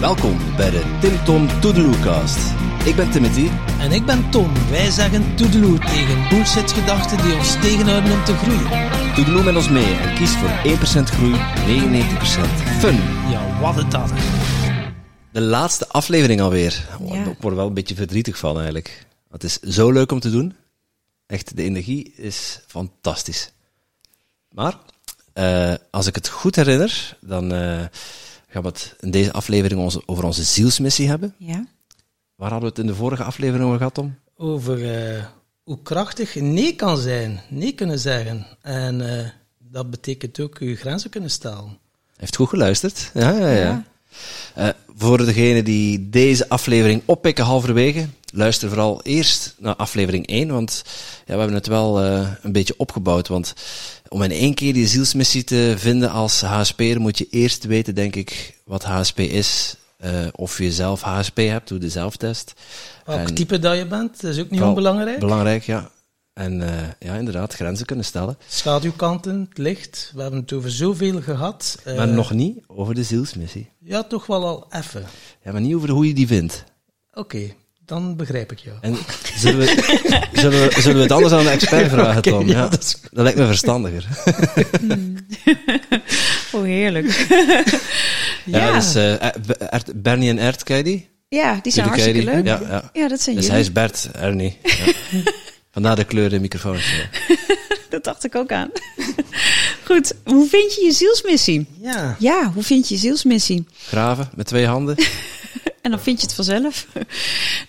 Welkom bij de Tim Tom Toedeloecast. Ik ben Timothy. En ik ben Tom. Wij zeggen toedeloe tegen bullshit-gedachten die ons tegenhouden om te groeien. Toedeloe met ons mee en kies voor 1% groei, 99% fun. Ja, wat een dat. De laatste aflevering alweer. Oh, Ja. Ik word er wel een beetje verdrietig van eigenlijk. Het is zo leuk om te doen. Echt, de energie is fantastisch. Maar, eh, als ik het goed herinner, dan eh, gaan we het in deze aflevering onze, over onze zielsmissie hebben. Ja. Waar hadden we het in de vorige aflevering over gehad, Tom? Over eh, hoe krachtig nee kan zijn. Nee kunnen zeggen. En eh, dat betekent ook uw grenzen kunnen stellen. Heeft goed geluisterd. Ja, ja, ja. Ja. Eh, voor degenen die deze aflevering oppikken halverwege, luister vooral eerst naar aflevering 1, want ja, we hebben het wel eh, een beetje opgebouwd. Want om in één keer die zielsmissie te vinden als HSP'er, moet je eerst weten, denk ik, wat HSP is. eh, of je zelf HSP hebt, doe de zelftest. Welk type dat je bent, dat is ook niet onbelangrijk. Belangrijk, ja. En eh, ja, inderdaad, grenzen kunnen stellen. Schaduwkanten, het licht. We hebben het over zoveel gehad. Eh, Maar nog niet over de zielsmissie. Ja, toch wel al even. Ja, maar niet over hoe je die vindt. Oké, dan begrijp ik jou. En zullen we, zullen we, zullen we het anders aan een expert vragen, Tom? ja, Ja, dat is dat lijkt me verstandiger. Oh, heerlijk. Ja, ja, dus eh, Ert- Bernie en Ert, ken je die? ja, die zijn hartstikke die? leuk. Ja, ja. Ja, dat zijn Dus hij jullie. is Bert, Ernie. Ja. Vandaar de kleur in de microfoons. ja. Dat dacht ik ook aan. Goed, hoe vind je je zielsmissie? Ja, Ja, hoe vind je je zielsmissie? Graven met twee handen. En dan vind je het vanzelf.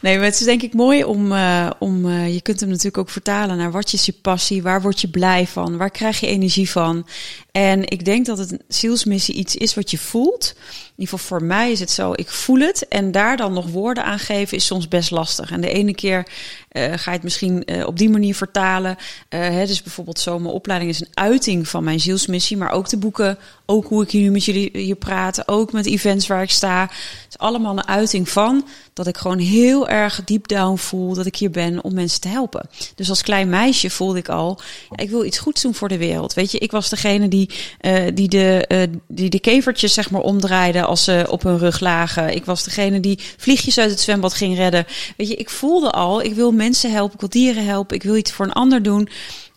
Nee, maar het is denk ik mooi om, eh, om eh, je kunt hem natuurlijk ook vertalen naar wat is je passie, waar word je blij van, waar krijg je energie van. En ik denk dat het zielsmissie iets is wat je voelt. In ieder geval voor mij is het zo, ik voel het en daar dan nog woorden aan geven is soms best lastig. En de ene keer eh, ga je het misschien op die manier vertalen. Hè, dus bijvoorbeeld zo, mijn opleiding is een uiting van mijn zielsmissie, maar ook de boeken, ook hoe ik hier nu met jullie hier praat, ook met events waar ik sta. Het is allemaal een uiting van dat ik gewoon heel erg deep down voel dat ik hier ben om mensen te helpen. Dus als klein meisje voelde ik al, ik wil iets goeds doen voor de wereld. Weet je, ik was degene die, eh, die, de, eh, die de kevertjes zeg maar omdraaide als ze op hun rug lagen. Ik was degene die vliegjes uit het zwembad ging redden. Weet je, ik voelde al, ik wil mensen helpen, ik wil dieren helpen, ik wil iets voor een ander doen.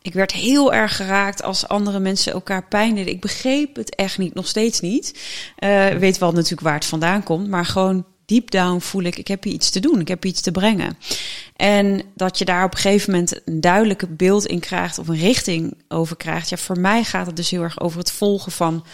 Ik werd heel erg geraakt als andere mensen elkaar pijn deden. Ik begreep het echt niet, nog steeds niet. Eh, weet wel natuurlijk waar het vandaan komt, maar gewoon deep down voel ik, ik heb hier iets te doen, ik heb iets te brengen. En dat je daar op een gegeven moment een duidelijke beeld in krijgt of een richting over krijgt. Ja, voor mij gaat het dus heel erg over het volgen van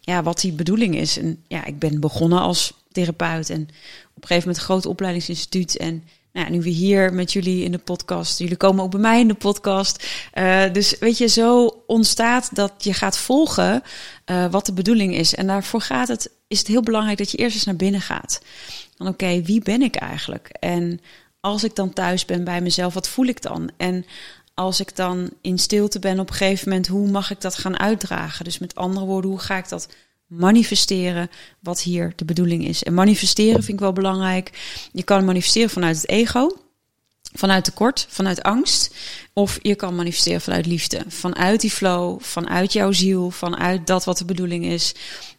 ja, wat die bedoeling is. En ja, ik ben begonnen als therapeut en op een gegeven moment een groot opleidingsinstituut. En nou nu we hier met jullie in de podcast, jullie komen ook bij mij in de podcast. Eh, dus weet je, zo ontstaat dat je gaat volgen eh, wat de bedoeling is. En daarvoor gaat het, is het heel belangrijk dat je eerst eens naar binnen gaat. Dan oké, wie ben ik eigenlijk? En als ik dan thuis ben bij mezelf, wat voel ik dan? En als ik dan in stilte ben op een gegeven moment, hoe mag ik dat gaan uitdragen? Dus met andere woorden, hoe ga ik dat manifesteren wat hier de bedoeling is? En manifesteren vind ik wel belangrijk. Je kan manifesteren vanuit het ego, vanuit tekort, vanuit angst. Of je kan manifesteren vanuit liefde. Vanuit die flow, vanuit jouw ziel, vanuit dat wat de bedoeling is.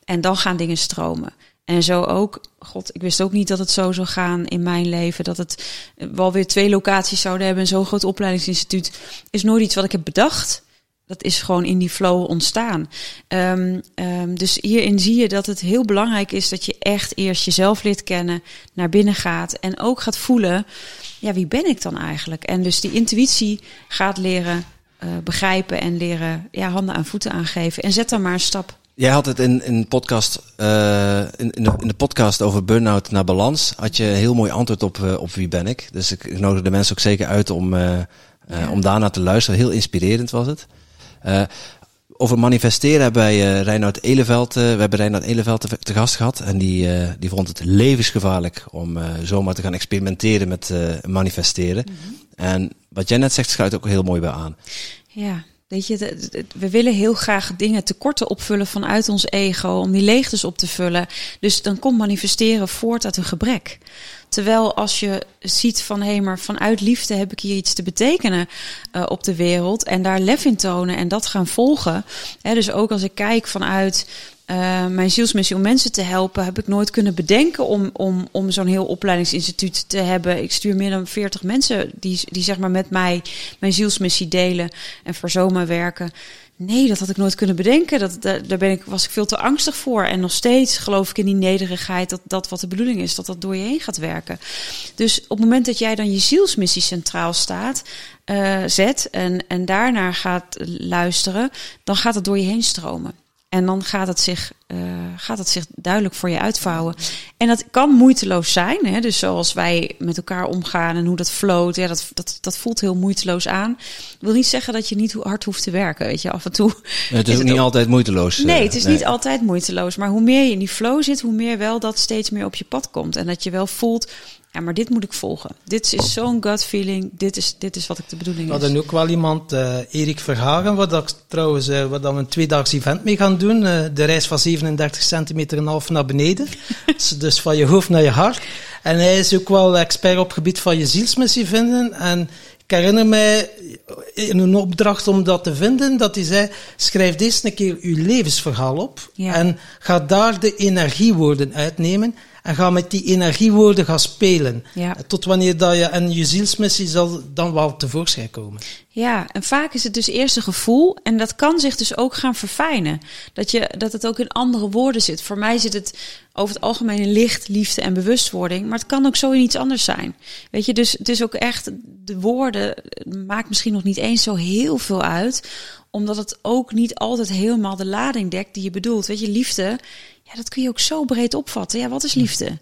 En dan gaan dingen stromen. En zo ook, god, ik wist ook niet dat het zo zou gaan in mijn leven. Dat het wel weer twee locaties zouden hebben. En zo'n groot opleidingsinstituut is nooit iets wat ik heb bedacht. Dat is gewoon in die flow ontstaan. Ehm, ehm, dus hierin zie je dat het heel belangrijk is dat je echt eerst jezelf leert kennen, naar binnen gaat en ook gaat voelen, ja, wie ben ik dan eigenlijk? En dus die intuïtie gaat leren eh, begrijpen en leren ja, handen aan voeten aangeven. En zet dan maar een stap. Jij had het in, in, een podcast, eh, in, in, de, in de podcast over burn-out naar balans. Had je een heel mooi antwoord op, eh, op wie ben ik. Dus ik, ik nodig de mensen ook zeker uit om, Ja. om daarna te luisteren. Heel inspirerend was het. Eh, over manifesteren hebben wij eh Reinoud Eleveld, eh, we hebben Reinoud Eleveld te, te gast gehad. En die, die vond het levensgevaarlijk om eh, zomaar te gaan experimenteren met manifesteren. En wat jij net zegt, sluit ook heel mooi bij aan. Ja, weet je, we willen heel graag dingen tekorten opvullen vanuit ons ego, om die leegtes op te vullen. Dus dan komt manifesteren voort uit een gebrek. Terwijl als je ziet van hé, maar vanuit liefde heb ik hier iets te betekenen eh, op de wereld en daar lef in tonen en dat gaan volgen. Hè, dus ook als ik kijk vanuit uh, mijn zielsmissie om mensen te helpen, heb ik nooit kunnen bedenken om, om, om zo'n heel opleidingsinstituut te hebben. Ik stuur meer dan 40 mensen die, die zeg maar met mij mijn zielsmissie delen en voor zomaar werken. Nee, dat had ik nooit kunnen bedenken. Dat, daar ben ik, was ik veel te angstig voor. En nog steeds geloof ik in die nederigheid dat dat wat de bedoeling is, dat dat door je heen gaat werken. Dus op het moment dat jij dan je zielsmissie centraal staat, uh, zet en, en daarnaar gaat luisteren, dan gaat het door je heen stromen. En dan gaat het, zich, uh, gaat het zich duidelijk voor je uitvouwen. En dat kan moeiteloos zijn. Hè? Dus zoals wij met elkaar omgaan en hoe dat floot. Ja, dat, dat, dat voelt heel moeiteloos aan. Dat wil niet zeggen dat je niet hard hoeft te werken. Weet je, af en toe. het is, ook niet altijd moeiteloos. Nee, eh, het is niet altijd moeiteloos. Maar hoe meer je in die flow zit, hoe meer wel dat steeds meer op je pad komt. En dat je wel voelt ja, maar dit moet ik volgen. Dit is zo'n gut feeling. Dit is, dit is wat ik de bedoeling is. We hadden ook wel iemand, uh, Erik Verhagen, wat ik trouwens uh, wat we een tweedaags event mee gaan doen. Uh, de reis van 37 centimeter en half naar beneden. dus, dus van je hoofd naar je hart. En hij is ook wel expert op het gebied van je zielsmissie vinden. En ik herinner mij in een opdracht om dat te vinden, dat hij zei, schrijf deze een keer uw levensverhaal op. Ja. En ga daar de energiewoorden uitnemen. En ga met die energiewoorden gaan spelen. Ja. Tot wanneer dat je, en je zielsmissie zal dan wel tevoorschijn komen. Ja, en vaak is het dus eerst een gevoel. En dat kan zich dus ook gaan verfijnen. Dat, je, dat het ook in andere woorden zit. Voor mij zit het over het algemeen in licht, liefde en bewustwording. Maar het kan ook zo in iets anders zijn. Weet je, dus het is ook echt, de woorden maakt misschien nog niet eens zo heel veel uit. Omdat het ook niet altijd helemaal de lading dekt die je bedoelt. Weet je, liefde ja, dat kun je ook zo breed opvatten. Ja, wat is liefde?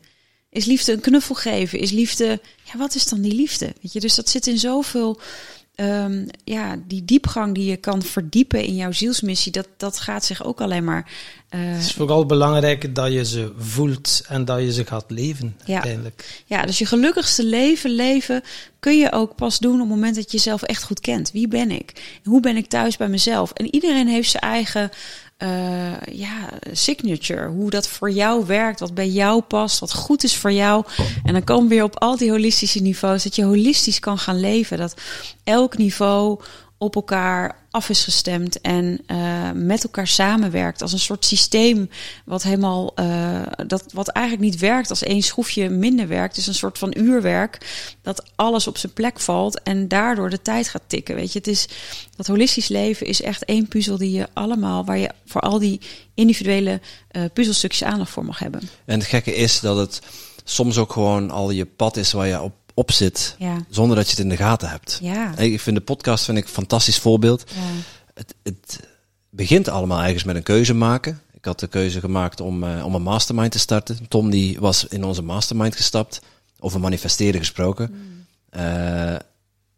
Is liefde een knuffel geven? Is liefde, ja, wat is dan die liefde? Weet je, dus dat zit in zoveel, um, ja, die diepgang die je kan verdiepen in jouw zielsmissie, dat, dat gaat zich ook alleen maar. Uh, het is vooral belangrijk dat je ze voelt en dat je ze gaat leven, ja. uiteindelijk. Ja, dus je gelukkigste leven leven kun je ook pas doen op het moment dat je jezelf echt goed kent. Wie ben ik? Hoe ben ik thuis bij mezelf? En iedereen heeft zijn eigen uh, ja, signature. Hoe dat voor jou werkt, wat bij jou past, wat goed is voor jou. En dan komen we weer op al die holistische niveaus. Dat je holistisch kan gaan leven. Dat elk niveau op elkaar af is gestemd en uh, met elkaar samenwerkt als een soort systeem wat helemaal uh, dat wat eigenlijk niet werkt als één schroefje minder werkt, dus een soort van uurwerk dat alles op zijn plek valt en daardoor de tijd gaat tikken. Weet je, het is dat holistisch leven is echt één puzzel die je allemaal waar je voor al die individuele uh, puzzelstukjes aandacht voor mag hebben. En het gekke is dat het soms ook gewoon al je pad is waar je op op zit, ja. zonder dat je het in de gaten hebt. Ja. Ik vind de podcast vind ik een fantastisch voorbeeld. Ja. Het, het begint allemaal ergens met een keuze maken. Ik had de keuze gemaakt om, uh, om een mastermind te starten. Tom die was in onze mastermind gestapt, over manifesteren gesproken. Mm. Uh,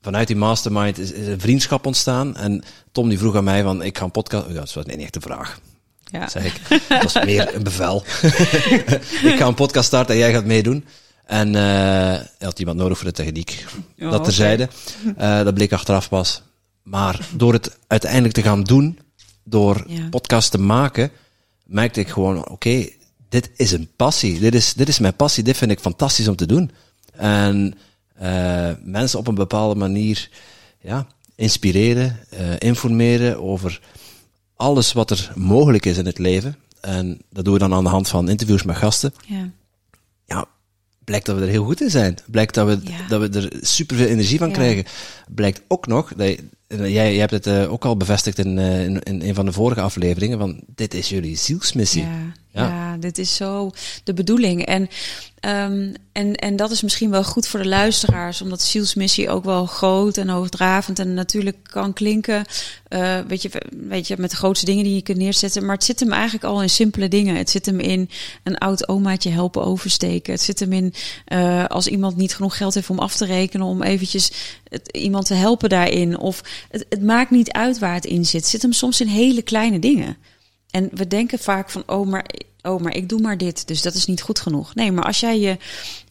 vanuit die mastermind is, is, een vriendschap ontstaan. En Tom die vroeg aan mij van, ik ga een podcast... Oh, ja, dat was niet echt een vraag. Ja. Zeg ik. Dat was meer een bevel. ik ga een podcast starten en jij gaat meedoen. En uh, had iemand nodig voor de techniek. Oh, dat terzijde. Okay. Uh, dat bleek achteraf pas. Maar door het uiteindelijk te gaan doen, door ja. podcast te maken, merkte ik gewoon, oké, okay, dit is een passie. Dit is, dit is mijn passie. Dit vind ik fantastisch om te doen. En uh, mensen op een bepaalde manier ja, inspireren, informeren over alles wat er mogelijk is in het leven. En dat doen we dan aan de hand van interviews met gasten. Ja blijkt dat we er heel goed in zijn. Blijkt dat we, dat we er superveel energie van krijgen. Blijkt ook nog, dat je, jij, jij hebt het uh, ook al bevestigd in, uh, in, in, een van de vorige afleveringen, van dit is jullie zielsmissie. Ja, ja. dit is zo de bedoeling. En Um, en, en dat is misschien wel goed voor de luisteraars, omdat zielsmissie ook wel groot en hoogdravend en natuurlijk kan klinken. Uh, weet, je, weet je, met de grootste dingen die je kunt neerzetten. Maar het zit hem eigenlijk al in simpele dingen. Het zit hem in een oud omaatje helpen oversteken. Het zit hem in uh, als iemand niet genoeg geld heeft om af te rekenen, om eventjes iemand te helpen daarin. Of het, het maakt niet uit waar het in zit. Het zit hem soms in hele kleine dingen. En we denken vaak van, oh, maar oh, maar ik doe maar dit, dus dat is niet goed genoeg. Nee, maar als jij je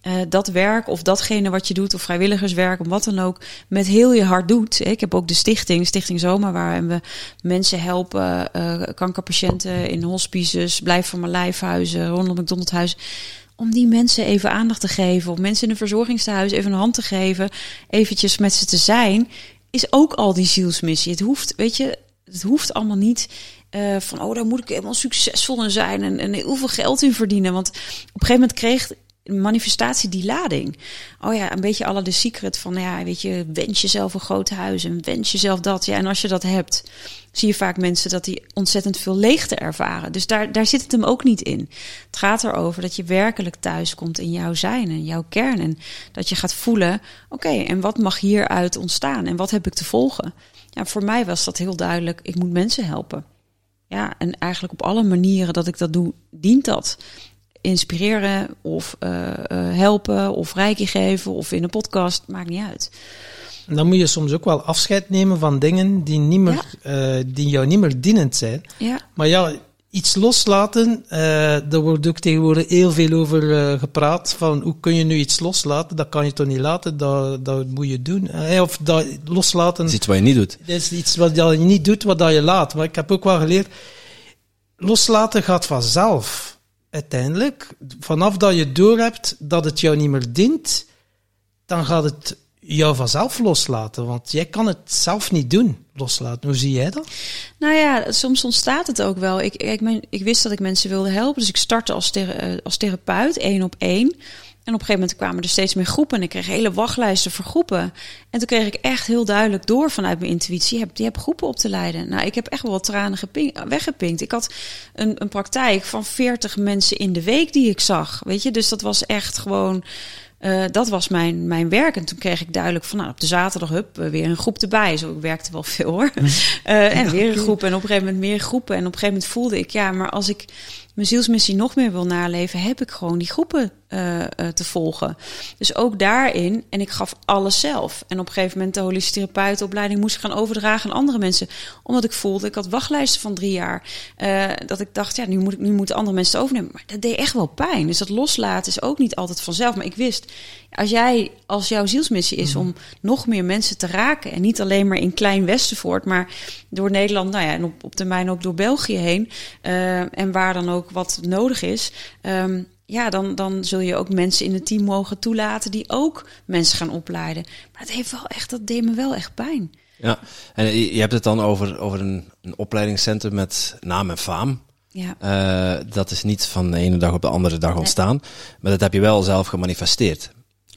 uh, dat werk of datgene wat je doet, of vrijwilligerswerk, of wat dan ook, met heel je hart doet. Ik heb ook de stichting, Stichting Zoma, waarin we mensen helpen, uh, kankerpatiënten in hospices, blijf van mijn lijfhuizen, rondom McDonald's huis. Om die mensen even aandacht te geven, of mensen in een verzorgingstehuis even een hand te geven, eventjes met ze te zijn, is ook al die zielsmissie. Het hoeft, weet je, het hoeft allemaal niet eh, van, oh, daar moet ik helemaal succesvol in zijn en, en heel veel geld in verdienen. Want op een gegeven moment kreeg manifestatie die lading. Oh ja, een beetje alle de secret van, ja, weet je, wens jezelf een groot huis en wens jezelf dat. Ja, en als je dat hebt, zie je vaak mensen dat die ontzettend veel leegte ervaren. Dus daar, daar zit het hem ook niet in. Het gaat erover dat je werkelijk thuis komt in jouw zijn en jouw kern. En dat je gaat voelen, oké, en wat mag hieruit ontstaan? En wat heb ik te volgen? Ja, voor mij was dat heel duidelijk, ik moet mensen helpen. Ja, en eigenlijk op alle manieren dat ik dat doe, dient dat inspireren of uh, helpen of rijkje geven of in een podcast, maakt niet uit. En dan moet je soms ook wel afscheid nemen van dingen die, niet meer, ja. uh, die jou niet meer dienend zijn. Ja. Maar ja, iets loslaten, daar wordt ook tegenwoordig heel veel over gepraat. Van hoe kun je nu iets loslaten? Dat kan je toch niet laten, dat, dat moet je doen. of dat loslaten. Dat is iets wat je niet doet. Dat is iets wat je niet doet, wat dat je laat. Maar ik heb ook wel geleerd, loslaten gaat vanzelf uiteindelijk, vanaf dat je doorhebt dat het jou niet meer dient, dan gaat het jou vanzelf loslaten. Want jij kan het zelf niet doen, loslaten. Hoe zie jij dat? Nou ja, soms ontstaat het ook wel. Ik, ik, ik wist dat ik mensen wilde helpen, dus ik startte als, thera als therapeut, één op één. En op een gegeven moment kwamen er steeds meer groepen en ik kreeg hele wachtlijsten voor groepen. En toen kreeg ik echt heel duidelijk door vanuit mijn intuïtie, je hebt, je groepen op te leiden. Nou, ik heb echt wel wat tranen weggepinkt. Ik had een, een praktijk van 40 mensen in de week die ik zag, weet je. Dus dat was echt gewoon... Uh, dat was mijn, mijn werk. En toen kreeg ik duidelijk van, nou, op de zaterdag, hup, weer een groep erbij. Zo, ik werkte wel veel hoor. Uh, en weer een groep en op een gegeven moment meer groepen. En op een gegeven moment voelde ik, ja, maar als ik mijn zielsmissie nog meer wil naleven, heb ik gewoon die groepen uh, uh, te volgen. Dus ook daarin, en ik gaf alles zelf. En op een gegeven moment de holistische therapeutenopleiding moest ik gaan overdragen aan andere mensen. Omdat ik voelde, ik had wachtlijsten van drie jaar. Uh, dat ik dacht, ja, nu, moet ik, nu moeten andere mensen het overnemen. Maar dat deed echt wel pijn. Dus dat loslaten is ook niet altijd vanzelf. Maar ik wist, als jij, als jouw zielsmissie is om nog meer mensen te raken. En niet alleen maar in Klein Westervoort, maar door Nederland, nou ja, en op, op termijn ook door België heen. en waar dan ook wat nodig is. Um, ja, dan, dan zul je ook mensen in het team mogen toelaten die ook mensen gaan opleiden. Maar dat heeft wel echt, dat deed me wel echt pijn. Ja, en je hebt het dan over, over een, een opleidingscentrum met naam en faam. Ja. Uh, dat is niet van de ene dag op de andere dag ontstaan. Maar dat heb je wel zelf gemanifesteerd.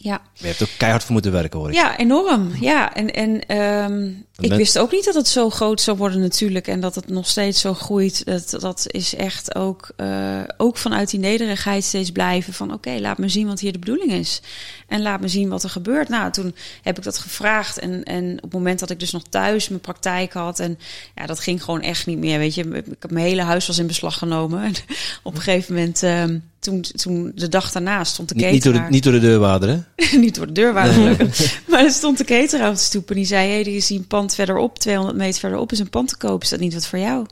Ja. Je hebt ook keihard voor moeten werken, hoor ik. Ja, enorm. Ja, en, en um, ik wist ook niet dat het zo groot zou worden natuurlijk. En dat het nog steeds zo groeit. Dat, dat is echt ook, uh, ook vanuit die nederigheid steeds blijven. Van oké, okay, laat me zien wat hier de bedoeling is. En laat me zien wat er gebeurt. Nou, toen heb ik dat gevraagd. En, en op het moment dat ik dus nog thuis mijn praktijk had. En ja, dat ging gewoon echt niet meer. Weet je, ik heb mijn hele huis was in beslag genomen. En op een gegeven moment... Um, toen, toen de dag daarna stond de cateraar... Niet door de, niet door de deurwaarder, hè? niet door de deurwaarder, maar er stond de cateraar op de stoep en die zei... Hé, hey, die is een pand verderop, 200 meter verderop, is een pand te kopen. Is dat niet wat voor jou?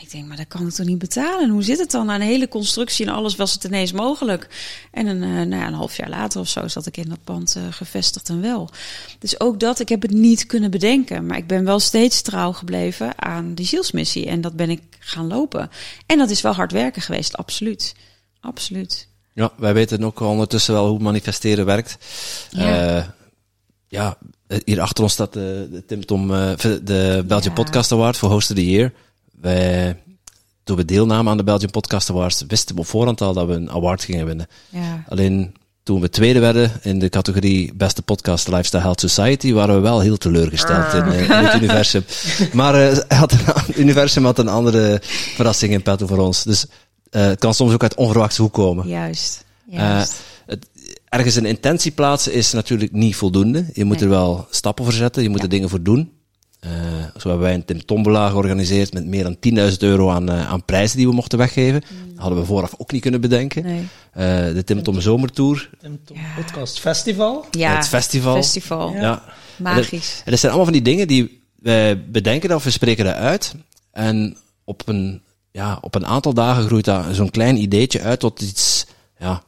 Ik denk, maar dat kan ik toch niet betalen? Hoe zit het dan? Aan een hele constructie en alles was het ineens mogelijk. En een, uh, nou ja, een half jaar later of zo zat ik in dat pand uh, gevestigd en wel. Dus ook dat, ik heb het niet kunnen bedenken. Maar ik ben wel steeds trouw gebleven aan die zielsmissie. En dat ben ik gaan lopen. En dat is wel hard werken geweest, absoluut. Absoluut. Ja, wij weten ook ondertussen wel hoe manifesteren werkt. Ja. Uh, ja, hier achter ons staat de, de Tim Tom, uh, de Belgian ja. Podcast Award voor Host of the Year. Wij, toen we deelnamen aan de Belgian Podcast Awards, wisten we op voorhand al dat we een award gingen winnen. Ja. Alleen toen we tweede werden in de categorie Beste Podcast Lifestyle Health Society, waren we wel heel teleurgesteld in, in, het universum. Maar uh, had een, het universum had een andere verrassing in petto voor ons. Dus uh, het kan soms ook uit onverwachts hoek komen. Juist. Juist. het, ergens een intentie plaatsen is natuurlijk niet voldoende. Je moet Nee. er wel stappen voor zetten, je moet Ja. er dingen voor doen. Uh, zo hebben wij een Tim Tombola georganiseerd met meer dan 10.000 euro aan, uh, aan prijzen die we mochten weggeven. Dat hadden we vooraf ook niet kunnen bedenken. Nee. Uh, de Tim Tom Zomertour, Tim Tom Ja. Podcast Festival. Ja, het festival. festival. Ja. Magisch. En dat zijn allemaal van die dingen die wij bedenken of we spreken dat uit. En op een, ja, op een aantal dagen groeit dat zo'n klein ideetje uit tot iets ja,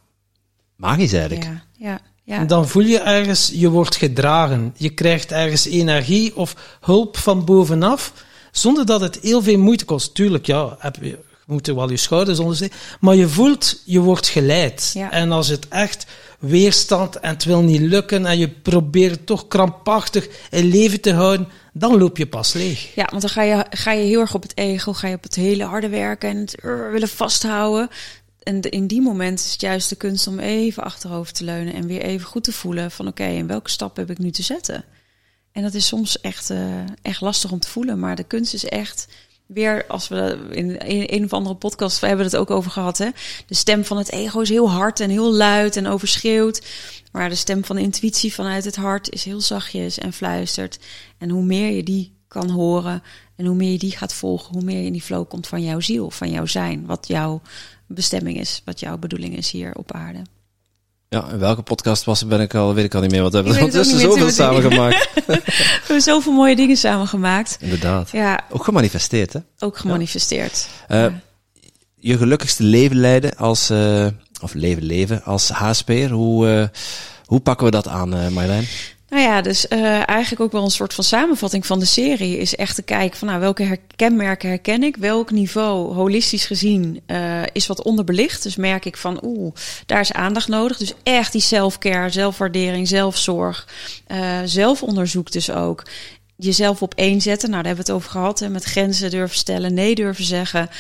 magisch eigenlijk. Ja, ja, ja. En dan voel je ergens, je wordt gedragen. Je krijgt ergens energie of hulp van bovenaf, zonder dat het heel veel moeite kost. Tuurlijk, ja, heb je, je moet er wel je schouders onder. Maar je voelt, je wordt geleid. Ja. En als het echt weerstand en het wil niet lukken en je probeert toch krampachtig in leven te houden, dan loop je pas leeg. Ja, want dan ga je, ga je heel erg op het ego, ga je op het hele harde werken en het uh, willen vasthouden. En de, in die moment is het juist de kunst om even achterover te leunen en weer even goed te voelen van oké, en welke stap heb ik nu te zetten? En dat is soms echt, uh, echt lastig om te voelen, maar de kunst is echt weer, als we in een, of andere podcast we hebben het ook over gehad, hè? de stem van het ego is heel hard en heel luid en overschreeuwt. Maar de stem van de intuïtie vanuit het hart is heel zachtjes en fluistert. En hoe meer je die kan horen en hoe meer je die gaat volgen, hoe meer je in die flow komt van jouw ziel, van jouw zijn, wat jouw bestemming is, wat jouw bedoeling is hier op aarde. Ja, in welke podcast was ben ik al, weet ik al niet meer. Want we hebben ondertussen zoveel samengemaakt. we hebben zoveel mooie dingen samengemaakt. Inderdaad. Ja. Ook gemanifesteerd, hè? Ook gemanifesteerd. Ja. Uh, ja. Je gelukkigste leven leiden als, uh, of leven leven als HSP'er. Hoe, uh, hoe pakken we dat aan, Marjolein? Nou ja, dus uh, eigenlijk ook wel een soort van samenvatting van de serie is echt te kijken van nou, welke kenmerken herken ik, welk niveau holistisch gezien uh, is wat onderbelicht. Dus merk ik van oeh, daar is aandacht nodig. Dus echt die self-care, zelfwaardering, zelfzorg, uh, zelfonderzoek dus ook jezelf op één zetten. Nou, daar hebben we het over gehad. Hè, met grenzen durven stellen, nee durven zeggen.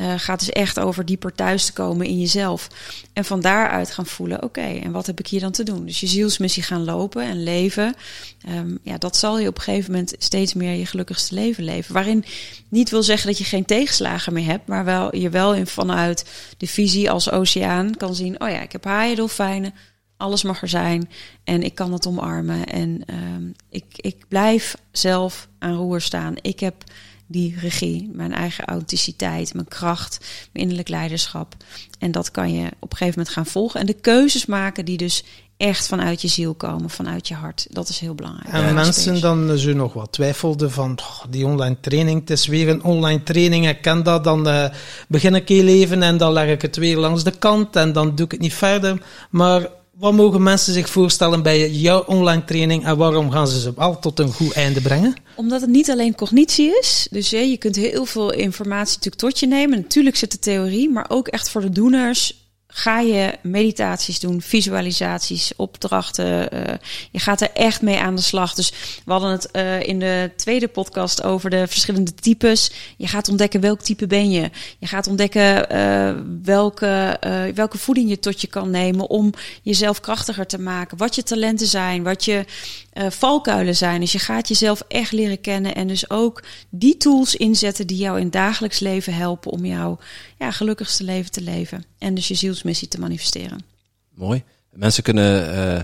Uh, gaat dus echt over dieper thuis te komen in jezelf. En van daaruit gaan voelen, oké, en wat heb ik hier dan te doen? Dus je zielsmissie gaan lopen en leven. Um, ja, dat zal je op een gegeven moment steeds meer je gelukkigste leven leven. Waarin niet wil zeggen dat je geen tegenslagen meer hebt, maar wel je wel in vanuit de visie als oceaan kan zien, oh ja, ik heb haaien, dolfijnen, alles mag er zijn en ik kan het omarmen. En um, ik, ik blijf zelf aan roer staan. Ik heb die regie, mijn eigen authenticiteit, mijn kracht, mijn innerlijk leiderschap. En dat kan je op een gegeven moment gaan volgen. En de keuzes maken die dus echt vanuit je ziel komen, vanuit je hart. Dat is heel belangrijk. En mensen dan zo nog wat twijfelden van oh, die online training, het is weer een online training, ik ken dat, dan uh, begin ik heel even en dan leg ik het weer langs de kant en dan doe ik het niet verder. Maar wat mogen mensen zich voorstellen bij jouw online training en waarom gaan ze ze wel tot een goed einde brengen? Omdat het niet alleen cognitie is. Dus je kunt heel veel informatie natuurlijk tot je nemen. Natuurlijk zit de theorie, maar ook echt voor de doeners ga je meditaties doen, visualisaties, opdrachten. Uh, je gaat er echt mee aan de slag. Dus we hadden het uh, in de tweede podcast over de verschillende types. Je gaat ontdekken welk type ben je. Je gaat ontdekken uh, welke, welke voeding je tot je kan nemen om jezelf krachtiger te maken. Wat je talenten zijn, wat je valkuilen zijn. Dus je gaat jezelf echt leren kennen en dus ook die tools inzetten die jou in het dagelijks leven helpen om jouw ja, gelukkigste leven te leven. En dus je zielsmissie te manifesteren. Mooi. Mensen kunnen, uh,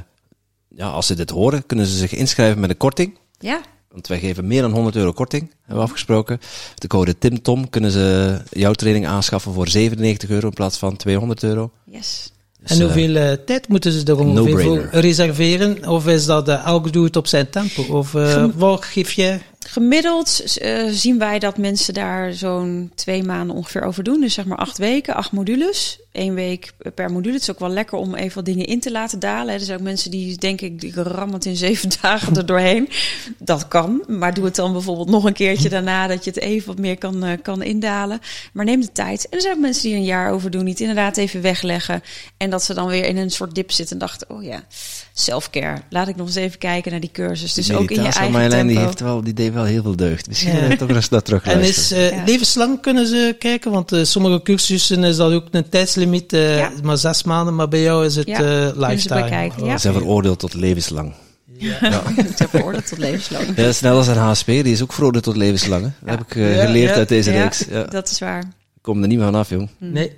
ja, als ze dit horen, kunnen ze zich inschrijven met een korting. Ja. Want wij geven meer dan 100 euro korting, hebben we afgesproken. De code TIMTOM kunnen ze jouw training aanschaffen voor 97 euro in plaats van 200 euro. Yes. Dus, en hoeveel uh, tijd moeten ze er ongeveer voor reserveren? Of is dat uh, elk doet het op zijn tempo? Of uh, wat geef je? Gemiddeld uh, zien wij dat mensen daar zo'n twee maanden ongeveer over doen. Dus zeg maar acht weken, acht modules. Eén week per module. Het is ook wel lekker om even wat dingen in te laten dalen. Er zijn ook mensen die denken, die rammen het in zeven dagen er doorheen. Dat kan, maar doe het dan bijvoorbeeld nog een keertje daarna... dat je het even wat meer kan, uh, kan indalen. Maar neem de tijd. En er zijn ook mensen die er een jaar over doen. Niet inderdaad even wegleggen. En dat ze dan weer in een soort dip zitten en dachten... oh ja, self-care. Laat ik nog eens even kijken naar die cursus. Dus ook in je eigen Marjolein, die heeft wel, die deed wel heel veel deugd. Misschien ja. toch eens naar terug En is uh, ja. levenslang kunnen ze kijken? Want uh, sommige cursussen is dat ook een tijdslimiet, uh, ja. maar zes maanden. Maar bij jou is het ja. lifetime. Oh. Ze zijn veroordeeld tot levenslang. Ja. ja. Ze zijn veroordeeld tot levenslang. Ja, snel als een HSP, die is ook veroordeeld tot levenslang. Hè? Dat heb ik geleerd uit deze reeks. Ja, dat is waar. Ik kom er niet meer vanaf, jong. Nee.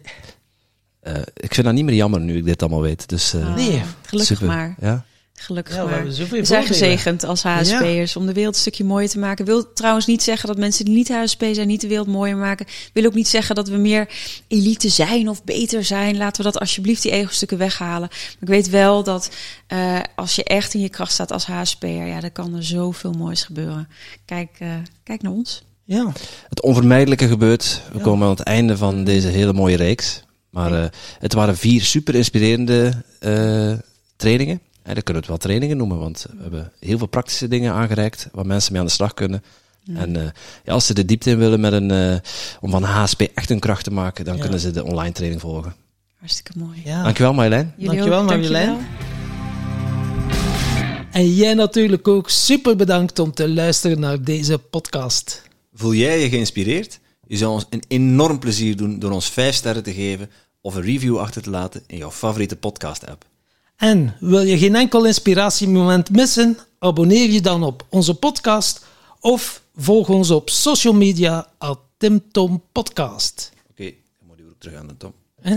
Uh, ik vind dat niet meer jammer nu ik dit allemaal weet. Dus, uh, nee, gelukkig super. maar. Ja. Gelukkig ja, maar. We, we zijn gezegend als HSP'ers ja. om de wereld een stukje mooier te maken. Wil trouwens niet zeggen dat mensen die niet HSP zijn niet de wereld mooier maken. Wil ook niet zeggen dat we meer elite zijn of beter zijn. Laten we dat alsjeblieft die ego-stukken weghalen. Maar ik weet wel dat uh, als je echt in je kracht staat als HSP'er, ja, dan kan er zoveel moois gebeuren. Kijk, uh, kijk naar ons. Ja. Het onvermijdelijke gebeurt. We ja. komen aan het einde van deze hele mooie reeks. Maar uh, het waren vier super inspirerende trainingen. Ja, dat kunnen we het wel trainingen noemen, want we hebben heel veel praktische dingen aangereikt waar mensen mee aan de slag kunnen. En uh, ja, als ze de diepte in willen met een, uh, om van HSP echt een kracht te maken, dan ja. kunnen ze de online training volgen. Hartstikke mooi. Ja. Dankjewel Marjolein. Dankjewel Marjolein. En jij natuurlijk ook super bedankt om te luisteren naar deze podcast. Voel jij je geïnspireerd? Je zou ons een enorm plezier doen door ons 5 sterren te geven of een review achter te laten in jouw favoriete podcast-app. En wil je geen enkel inspiratiemoment missen? Abonneer je dan op onze podcast of volg ons op social media at Tim Tom Podcast. Oké, okay, dan moet je ook terug aan de Tom. Eh?